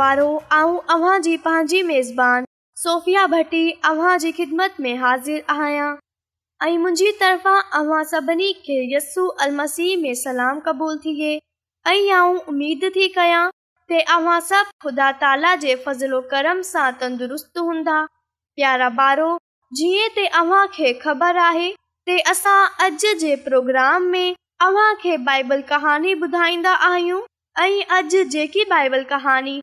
भीमत आहियां मुंहिंजी तरफ़ा कबूल थी कयां ताला जे फज़िलो करंदुरुस्ती ॿुधाईंदा आहियूं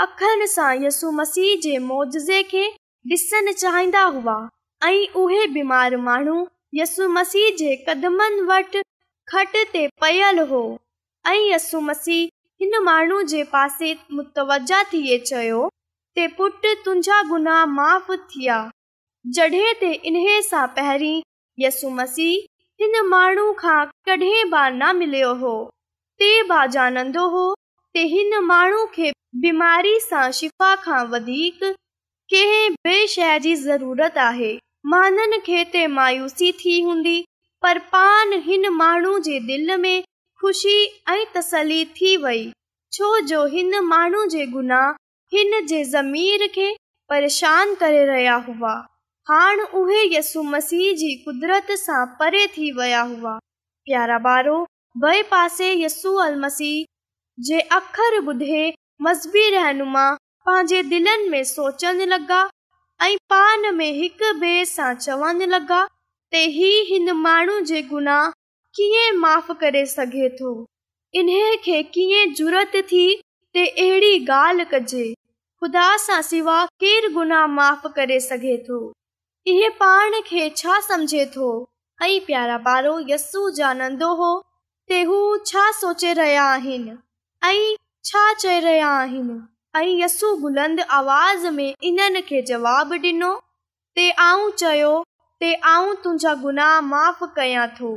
यसु मसीह जे मोजे खे डि॒सन चाहिंदा हुआ ऐं उहे माण्हू यसु मसीह जे कदमनि वटि पयल हो ऐं यसु मसीह हिन माण्हू जे पासे मुतवज थिए चयो पुट तुंहिंजा गुनाह माफ़ थिया जड॒हिं पहिरी यस मसीह हिन माण्हू खां कडहिं न मिलियो हो ते बा जानंदो हो हिन माण्हू खे बीमारी सां शिफ़ा खां वधीक छो जो हिन माण्हू जे गुनाह हिन जे ज़मीर खे परेशान करे रहिया हुआ हाणे उहे यसु मसीह जी कुदरत सां परे थी विया हुआ प्यारा बारो पासे यसू मसीह पंहिंजे दिलनिगा ऐं चवनि जे गुनाह कजे ख़ुदा सां सिवा इहो पाण खे छा सम्झे थो प्यारा पारो यस्सू जानंदो हो छा सोचे रहिया आहिनि ऐं छा चई रहिया आहिनि ऐं जवाब ॾिनो चयो ते आऊं तुंहिंजा गुनाह माफ़ कयां थो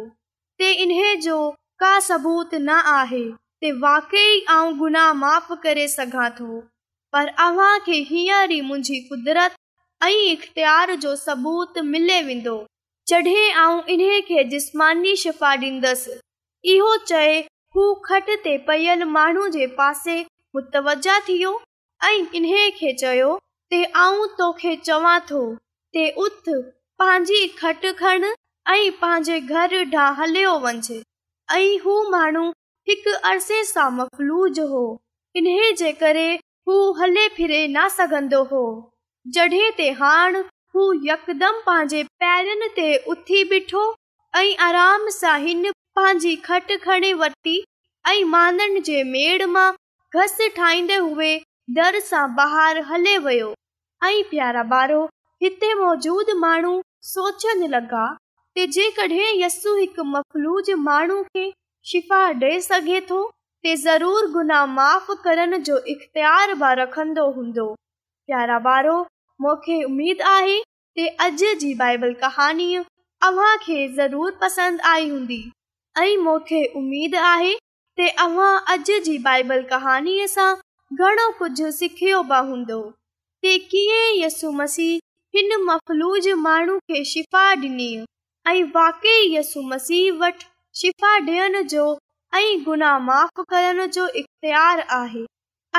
गुनाह माफ़ करे सघां थो पर अव्हां खे हींअर मुंहिंजी कुदरत ऐं इख़्तियार जो सबूत मिले वेंदो जिस्मानी शिफ़ा ॾींदसि इहो चए हू खट ते पयल माण्हू जे पासे मुतवजा थियो ऐं इन्हे खे चयो ते ते आऊं तोखे चवां थो उथ पंहिंजी खट खण ऐं पंहिंजे घर ॾांहुं हलियो वञे ऐं हू माण्हू हिकु अरसे सां मफ़लूज हो इन्हे जे करे हू हले फिरे न सघंदो हो जॾहिं ते हाण हू यकदम पंहिंजे पैरनि ते उथी बीठो ऐं आराम सां हिन पंहिंजी खट खणी वरिती हले वियो ऐं प्यारा ॿारो हिते मौजूद माण्हू सोचणु लॻाज खे शिफ़ा ॾेई सघे थो इख़्तियार बि रखंदो हूंदो प्यारा ॿारो मूंखे उमेदु आहे ऐं मूंखे उमेद आहे ते अॼु जी बाइबल कहाणीअ सां घणो कुझु सिखियो बि हूंदो यसु मसीह हिन मफ़लूज माण्हू खे शिफ़ा ॾिनी ऐं वाकेई यसु मसीह वटि शिफ़ा ॾियण जो ऐं गुनाह माफ़ करण जो इख़्तियार आहे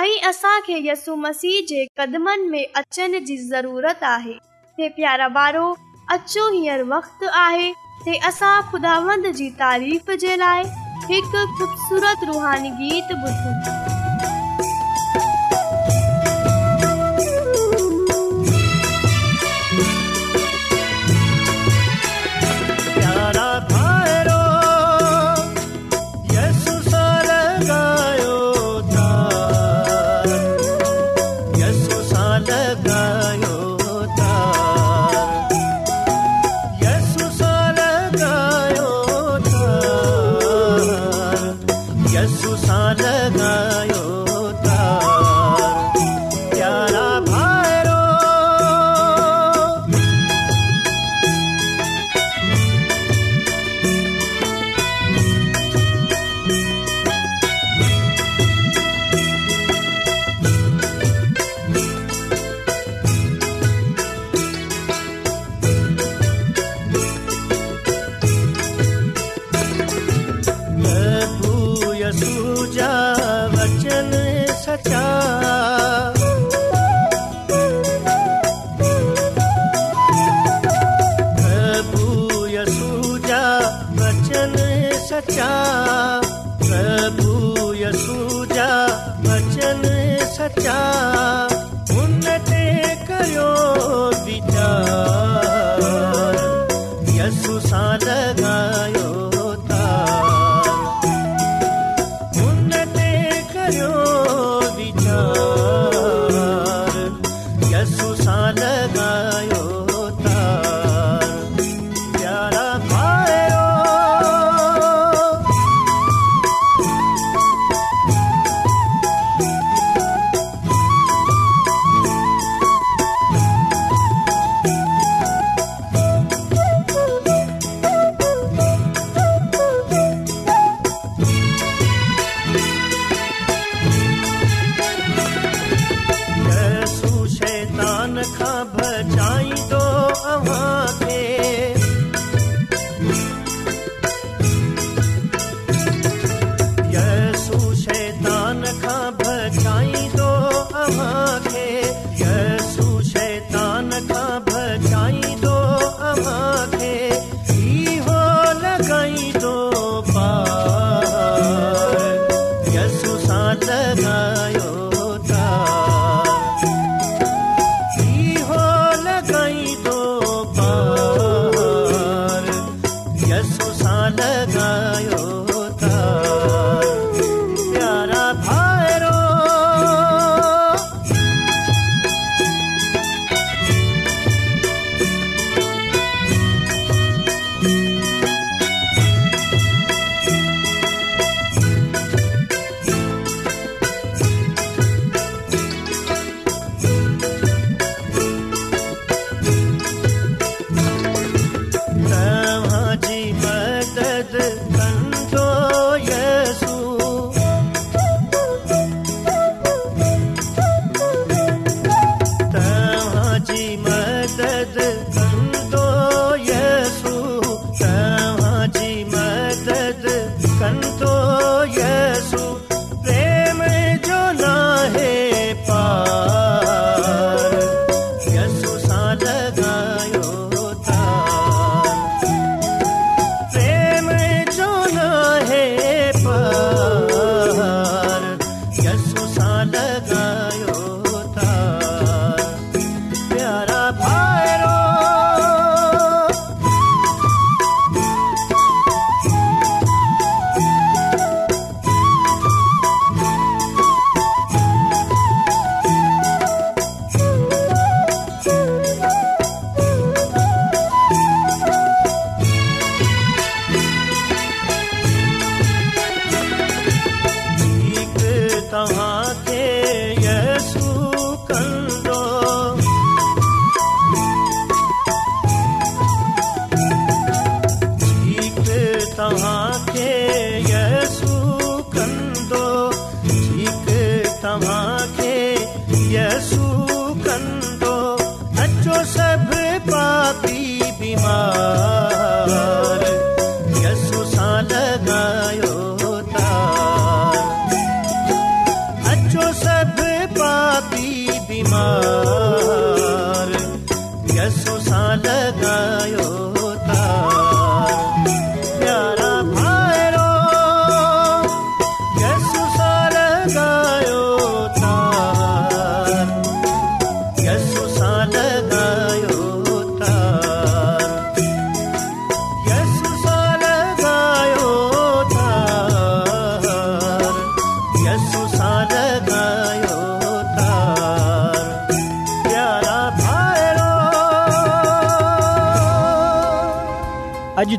ऐं असांखे यसु मसीह जे कदमनि में अचण जी ज़रूरत आहे प्यारा ॿारो अचो हींअर वक़्तु आहे ते असां ख़ुदावंद जी तारीफ़ जे लाइ हिकु ख़ूबसूरत रुहानी गीत ॿुधूं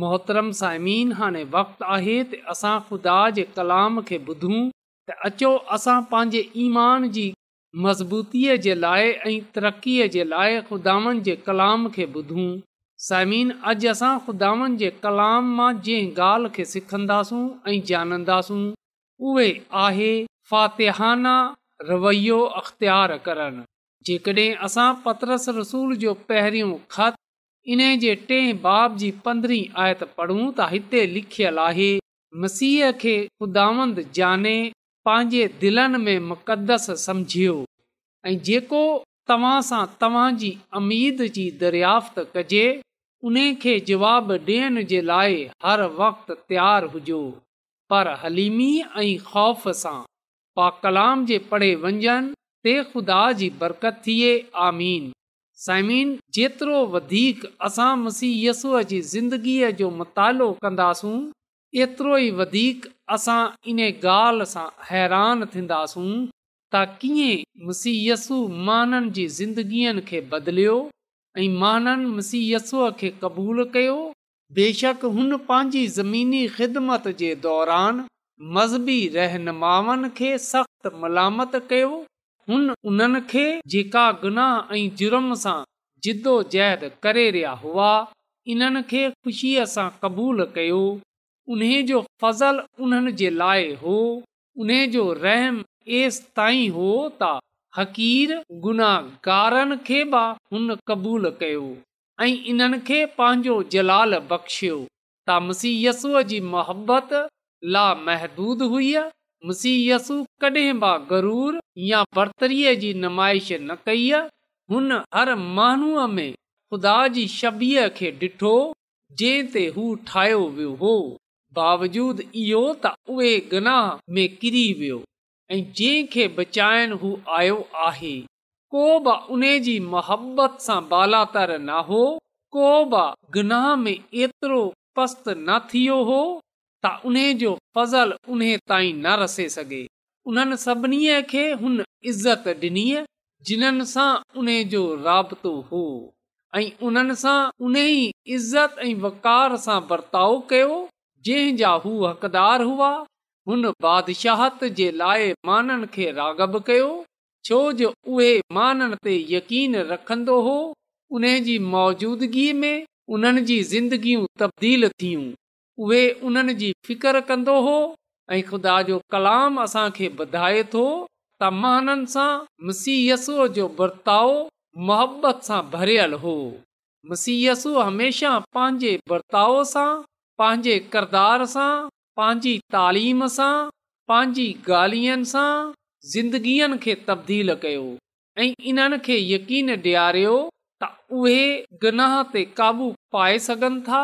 मोहतरम साइमिन हाणे वक़्तु आहे त असां ख़ुदा जे कलाम खे ॿुधूं त अचो असां पंहिंजे ईमान जी मज़बूतीअ जे लाइ ऐं तरक़ीअ जे लाइ ख़ुदावनि जे कलाम खे ॿुधूं साइमिन अॼु असां ख़ुदावन जे कलाम मां जंहिं ॻाल्हि खे सिखंदासूं ऐं ॼाणींदासूं उहे आहे फ़ातिहाना रवैयो अख़्तियार करणु जेकॾहिं असां पतरस रसूल जो पहिरियों ख़त इन जे टे बाब जी पंद्रहीं आयत पढ़ूं त हिते लिखियलु आहे मसीह खे ख़ुदांद जाने पंहिंजे दिलनि में मुक़दस समुझियो ऐं जेको तव्हां सां तव्हां जी अमीद जी दरियाफ़्त कजे उन खे जवाबु ॾियण जे लाइ हर वक़्तु तयारु हुजो पर हलीमी ऐं ख़ौफ़ सां पा कलाम जे पढ़े वञनि ते ख़ुदा जी बरकत थिए आमीन साइमिन जेतिरो वधीक असां मुसीयसुअ जी ज़िंदगीअ जो मुतालो कंदासूं एतिरो ई वधीक असां इन ॻाल्हि सां हैरान थींदासूं त कीअं मुसीयसु माननि जी ज़िंदगीअ खे बदिलियो ऐं माननि मुसीयसूअ खे क़बूलु कयो बेशक हुन पंहिंजी ज़मीनी ख़िदमत जे दौरान मज़हबी रहनुमाउनि खे सख़्तु मलामत कयो हुन उन्हनि खे जेका गुनाह ऐं जिदोजहद करे रहिया हुआ इन्हनि खे ख़ुशीअ सां क़बूल कयो उन जो फज़ल उन्हनि जे लाइ हो उन जो रहम एसि ताईं हो त हक़ीर गुनाहगारनि खे बि हुन क़बूलु कयो ऐं इन्हनि खे पंहिंजो जलाल बख़्शियो तामसीयसूअ जी मोहबत लामहदूद हुई मुसीयसु कडहिं बि गरूर या बर्तरीअ जी नुमाइश न कई हुन हर माण्हूअ में ख़ुदा जी शबीअ खे डि॒ठो जंहिं ते हू ठाहियो वियो हो बावजूद इहो त उहे गनाह में किरी वियो ऐं जंहिंखे बचाइण हू आयो आहे को बि उन जी मुहबत सां बालात न हो को बि गनाह में एतिरो पस्त न थियो हो त उन जो फज़ल उन ताईं न रसे सघे उन्हनि सभिनी खे हुन इज़त डि॒नी जिन्हनि सां उन्हीअ जो राब्तो हो ऐं उन्हनि सां उन ई इज़त ऐं वकार सां बर्ताउ कयो जंहिं जा हू हक़दारु हुआ हुन बादशाहत जे लाइ माननि खे रागब कयो छो जो उहे माननि ते यकीन रखंदो हो उन जी मौजूदगीअ में उन्हनि जी ज़िंदगियूं तब्दील थियूं उहे उन्हनि जी फिकर कंदो हो ऐं ख़ुदा जो कलाम असां खे ॿुधाए थो त महाननि सां मुसीयसुअ जो बर्ताव मोहबत सां भरियल हो मसीयसु हमेशा पंहिंजे बरताउ सां पंहिंजे किरदार सां पंहिंजी तालीम सां पंहिंजी गाल्हिनि सां ज़िंदगीअ खे तब्दील कयो ऐं इन्हनि खे यकीन ॾियारियो त उहे गनाह ते क़ाबू पाए सघनि था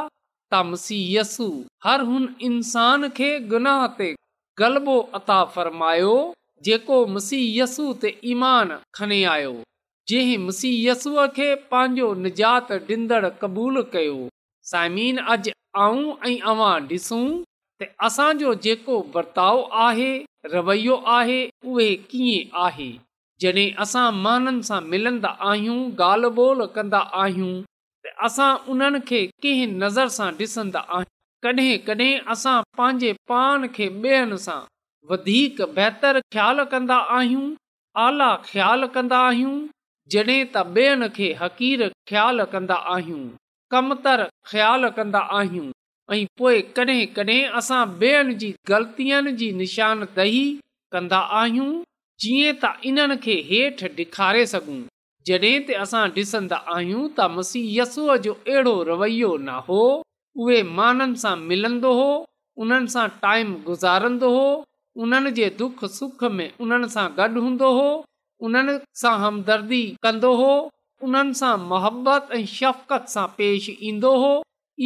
त मुसीयसु हर हुन इंसान खे गुनाह ते ग़लबो अता फ़रमायो जेको मुसीयसु ते ईमान खणी आयो जंहिं मुसीयसू खे पंहिंजो निजात ॾींदड़ क़बूलु कयो साइमीन अॼु आऊं ऐं अवां ॾिसूं त असांजो जेको बर्ताव आहे रवैयो आहे उहे कीअं आहे जॾहिं असां माननि सां मिलंदा आहियूं ॻाल्हि ॿोल कंदा आहियूं त असां उन्हनि खे कंहिं नज़र सां ॾिसंदा आहियूं कॾहिं कॾहिं असां पंहिंजे पाण खे ॿेअनि सां वधीक बहितरु ख़्यालु कंदा आहियूं आला ख़्यालु कंदा आहियूं जॾहिं त ॿियनि खे हक़ीर ख़्यालु कंदा आहियूं कमतर ख़्यालु कंदा आहियूं ऐं पोइ कॾहिं कॾहिं असां ॿियनि जी ग़लतियुनि जी निशानदेही कंदा आहियूं जीअं त इन्हनि खे हेठि ॾेखारे सघूं जॾहिं त असां ॾिसंदा आहियूं त मसीयसूअ जो अहिड़ो रवैयो न हो उहे माननि सां मिलंदो हो उन्हनि सां टाइम गुज़ारंदो हो उन्हनि जे दुख सुख में उन्हनि सां गॾु हूंदो हो उन्हनि सां हमदर्दी कंदो हो उन्हनि सां मोहबत ऐं शफ़क़त सां पेश ईंदो हो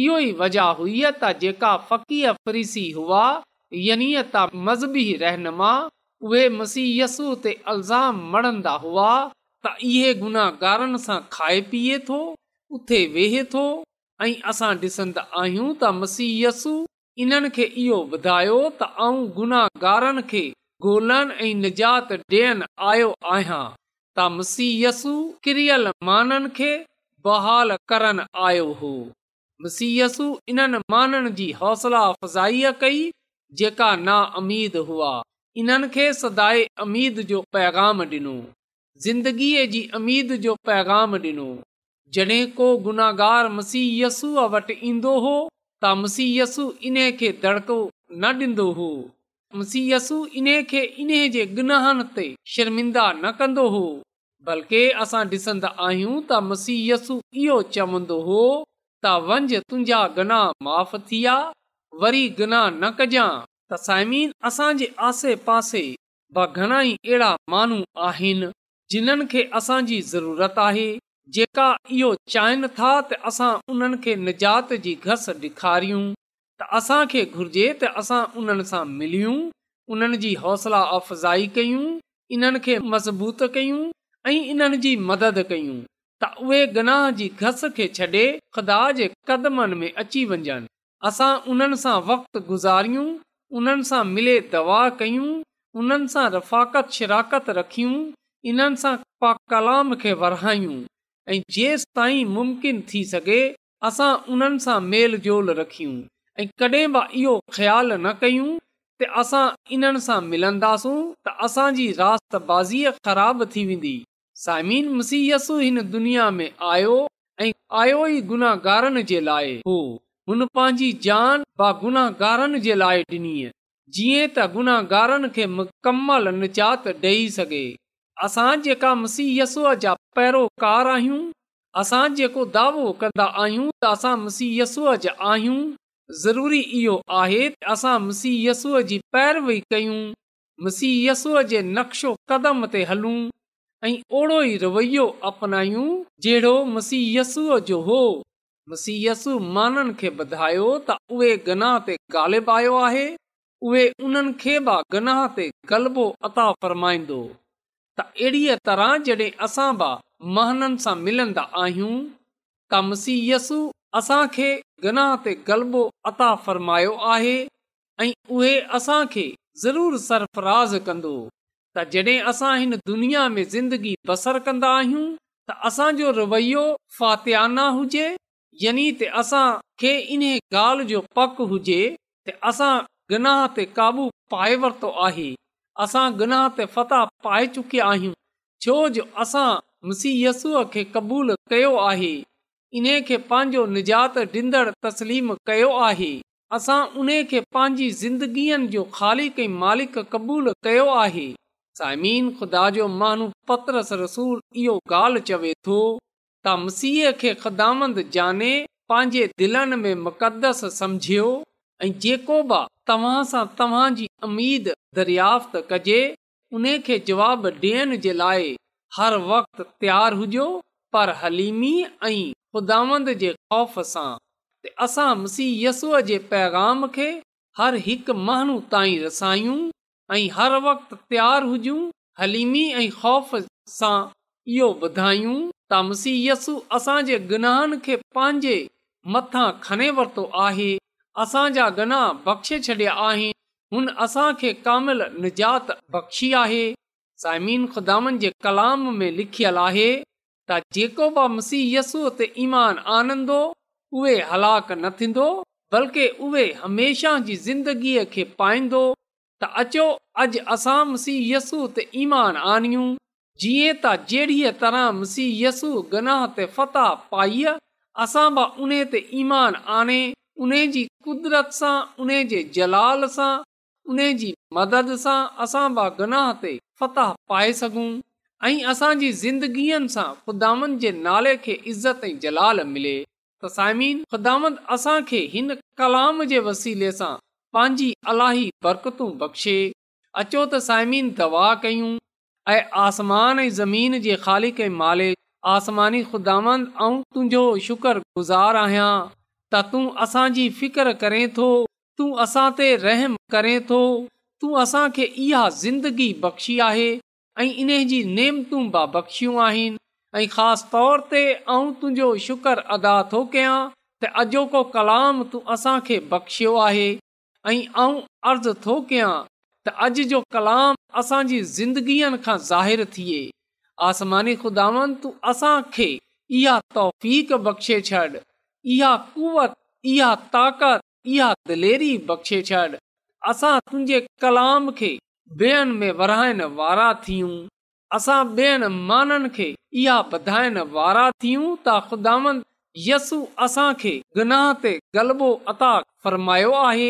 इहो ई वजह हुई त जेका फ़कीह फ़रीसी हुआ यनि त मज़हबी रहनुमा उहे मसीयसू ते अल्ज़ाम मणंदा हुआ त इहे गुनाहगारनि सां खाए पीए थो उथे वेहे थो ऐं असां ॾिसंदा आहियूं त मसीयसु इन्हनि खे इहो ॿुधायो त आऊं गुनाहगारनि खे गोलनि ऐं निजात ॾियनि आयो आहियां त मसीयसु किरियल माननि खे बहाल करण आयो हो मसीयसु इन्हनि माननि जी हौसला अफ़ज़ाईअ कई जेका नामीद हुआ इन्हनि खे सदाए अमीद जो पैगाम ॾिनो ज़िंदगीअ जी अमीद जो पैगाम ॾिनो जॾहिं को गुनाहगार मसीयसू वटि ईंदो हो त यसू इन खे ॾींदो हो मसीह यसू इन खे गुनाहनि ते शर्मिंदा न कंदो हो बल्के असां डि॒संदा आहियूं त मसीयसु इहो चवंदो हो त वंझ तुंहिंजा गना माफ़ थी विया वरी गनाह न कजां त साइमीन असांजे आसे पासे घणा ई अहिड़ा माण्हू आहिनि जिन्हनि खे असांजी ज़रूरत आहे जेका इहो चाहिनि था त असां उन्हनि खे निजात जी घस ॾेखारियूं त असांखे घुर्जे त असां उन्हनि सां मिलियूं उन्हनि जी हौसला अफ़ज़ाई कयूं इन्हनि खे मज़बूत कयूं ऐं इन्हनि जी मदद कयूं त उहे गनाह जी घस खे छॾे ख़ुदा जे क़दमनि में अची वञनि असां उन्हनि सां वक़्तु गुज़ारियूं उन्हनि सां मिले दवा कयूं उन्हनि सां रफ़ाकत शिराकत रखियूं इन्हनि सां कलाम खे वराइयूं ऐं जेसि ताई मुमकिन थी सघे असां उन्हनि सां मेल जोल रखियूं ऐं कॾहिं बि इहो ख़्यालु न कयूं त असां इन्हनि सां मिलंदासूं त असांजी रात ख़राब थी वेंदी साइमिन मुसीयसु हिन दुनिया में आयो ऐं आयो ई गुनाहगारनि जे लाइ हो हुन पंहिंजी जान गुनाहगारनि जे लाइ ॾिनी जीअं त गुनाहगारनि खे मुकमल निजात ॾेई सघे असां जेका मुसीहय यसूअ जा पैरोकार आहियूं असां जेको दावो कंदा आहियूं त असां मुसीहसूअ जा आहियूं ज़रूरी इहो आहे त असां मुसीहसूअ जी पैरवी कयूं मुसीहसूअ जे नक्शो कदम ते हलूं ऐं ओड़ो ई रवैयो अपनायूं जहिड़ो मुसी यस्सूअ जो हो मसीहय यसू माननि खे ॿुधायो त उहे गनाह ते ग़ालिब आयो आहे उहे उन्हनि खे बि गनाह ते ग़लबो अता फ़रमाईंदो त अहिड़ीअ तरह जॾहिं असां बि महननि सां मिलंदा आहियूं त मसीयसु असांखे गनाह ते ग़लबो अता फ़र्मायो आहे ऐं उहे असांखे ज़रूरु सरफराज़ कंदो त जॾहिं असां हिन दुनिया में ज़िंदगी बसर कंदा आहियूं त असांजो रवैयो फातियाना हुजे यानी त असां इन ॻाल्हि जो पकु हुजे त असां गनाह ते काबू पाए वरितो आहे असां गुनाह ते फ़ताह पाए चुकिया आहियूं छो जो असां मसीहसूअ खे क़बूलु कयो आहे इन्हे खे पंहिंजो निजात ॾींदड़ तस्लीम कयो आहे असां उन खे पंहिंजी ज़िंदगीअ जो ख़ाली कई मालिक क़बूल कयो आहे साइमीन ख़ुदा जो मानू पत्रस रसूल इहो ॻाल्हि चवे थो त मसीह खे ख़दामंद जाने पंहिंजे दिलनि में मुक़दस समुझियो जेको बि तव्हां सां तव्हांजी उमीद दरियाफ़्त कजे उन खे जवाब ॾियण जे लाइ हर वक़्तु तयारु हुजो पर हलीमी ऐं मसीह यसूअ जे पैगाम खे हर हिकु माण्हू ताईं रसायूं ऐं हर वक़्तु तयारु हुजूं हलीमी ऐं ख़ौफ़ सां इहो ॿुधायूं त मुसी असांजे गुनाहन खे पंहिंजे मथां खणी वरितो आहे असांजा गना बख़्शे छॾिया आहिनि हुन असांखे कामिल निजात बख़्शी आहे साइमीन ख़ुदामन जे कलाम में लिखियल आहे त जेको बि मुसीहय यसू ते ईमान आनंदो उहे हलाक न थींदो बल्कि उहे हमेशह जी ज़िंदगीअ खे पाईंदो त अचो अॼु असां मुसीहयसु त ईमान आनियूं जीअं त जहिड़ीअ तरह मुसीहयसु गना ते फ़ताह पाईअ असां बि उन ते ईमान आने उन जी क़ुदरत सां उन जे जलाल सां उन जी मदद सां असां बि गनाह ते फतह पाए सघूं ऐं असांजी ज़िंदगीअ सां ख़ुदामद जे नाले खे इज़त ऐं जलाल मिले त साइमिन ख़ुदामंद असां खे हिन कलाम जे वसीले सां पंहिंजी अलाई बरकतू बख़्शे अचो त साइमिन दवा कयूं ऐं आसमान ऐं ज़मीन जे ख़ालिक के माले आसमानी ख़ुदामंद तुंहिंजो शुक्र गुज़ारु आहियां त तूं असांजी फिक्र करें थो तूं असां ते रहम करें थो तूं असांखे इहा ज़िंदगी बख़्शी आहे ऐं इन जी नेमतूं बख़्शियूं आहिनि ऐं ख़ासि तौर ते मां तुंहिंजो शुक्र अदा थो कयां त अॼोको कलाम तूं असांखे बख़्शियो आहे ऐं अर्ज़ु थो कयां त अॼु जो कलाम असांजी ज़िंदगीअ खां ज़ाहिरु थिए आसमानी ख़ुदावनि तूं असांखे इहा तौफ़ बख़्शे छॾ इहा कुवत इहा ताक़त इहा दलेरी बख़्शे छॾ असां तुंहिंजे कलाम खे ॿियनि में विराइण वारा थियूं असां ॿियनि माननि खे इहा वधाइण वारा थियूं त ख़ुदा यसु असांखे गनाह ते ग़लबो अता फ़रमायो आहे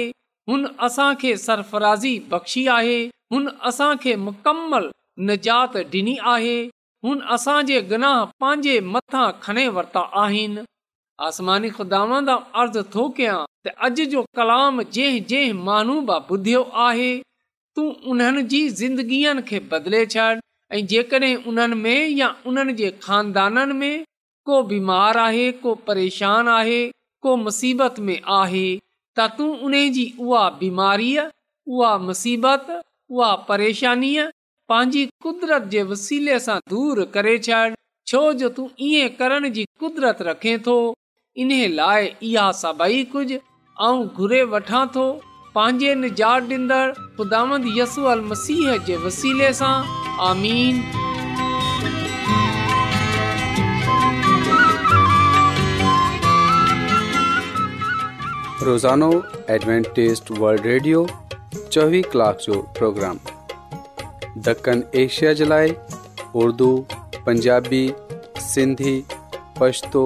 हुन असांखे सरफराज़ी बख़्शी आहे हुन असांखे मुकमलु निजात ॾिनी आहे हुन असांजे गनाह पंहिंजे मथां खणी वरिता आहिनि आसमानी ख़ुदावंद अर्ज़ु थो कयां त अॼु जो कलाम जंहिं जंहिं माण्हू बि ॿुधियो आहे तूं उन्हनि जी ज़िंदगीअ खे बदिले छॾ ऐं जेकॾहिं उन्हनि में या उन्हनि जे खानदाननि में को बीमार आहे को परेशान आहे को मुसीबत में आहे त तूं उन जी उहा बीमारीअ उहा मुसीबत उहा परेशानीअ पंहिंजी कुदरत जे वसीले सां दूर करे छॾ छो जो तूं ईअं करण जी कुदरत रखे थो انه لائے يا سڀي ڪجهه ان گهر وٺا ٿو پاجين جا ڏندر خدامند يسوع المسيح جي وسيلن سان آمين روزانو ڊوينٽي اسٽ وورلد ريڊيو 24 ڪلاڪ جو پروگرام دكن ايشيا جي لاءِ اردو پنجابي سنڌي پشتو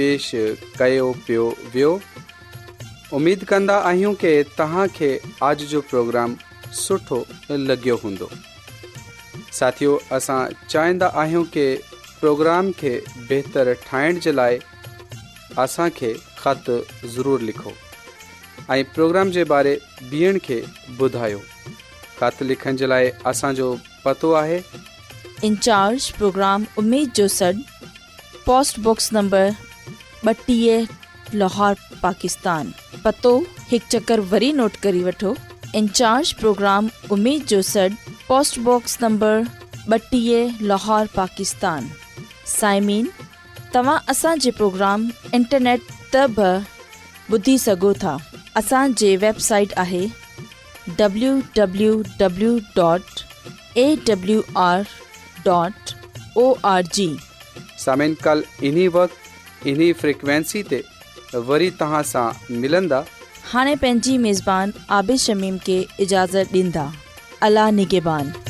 पेश कयो पियो वियो उमेदु कंदा आहियूं की तव्हांखे अॼु जो प्रोग्राम सुठो लॻियो हूंदो साथियो असां चाहींदा आहियूं की प्रोग्राम खे बहितरु ठाहिण जे लाइ असांखे ख़तु ज़रूरु लिखो ऐं प्रोग्राम जे बारे ॿियनि खे ॿुधायो ख़त लिखण जे लाइ असांजो पतो आहे इंचार्ज प्रोग्राम पाकिस्तान पतो चकर वरी नोट करे वठो इन्ज प्रोग्राम जो सॾु पोस्टबॉक्स लाहोर पाकिस्तान साइमिन तव्हां असांजे प्रोग्राम इंटरनेट त ॿुधी सघो था असांजे वेबसाइट आहे इन्हीअ फ्रिक्वेंसी ते वरी तव्हां सां मिलंदा हाणे पंहिंजी मेज़बान आबिशमीम के इजाज़त ॾींदा अला निगेबान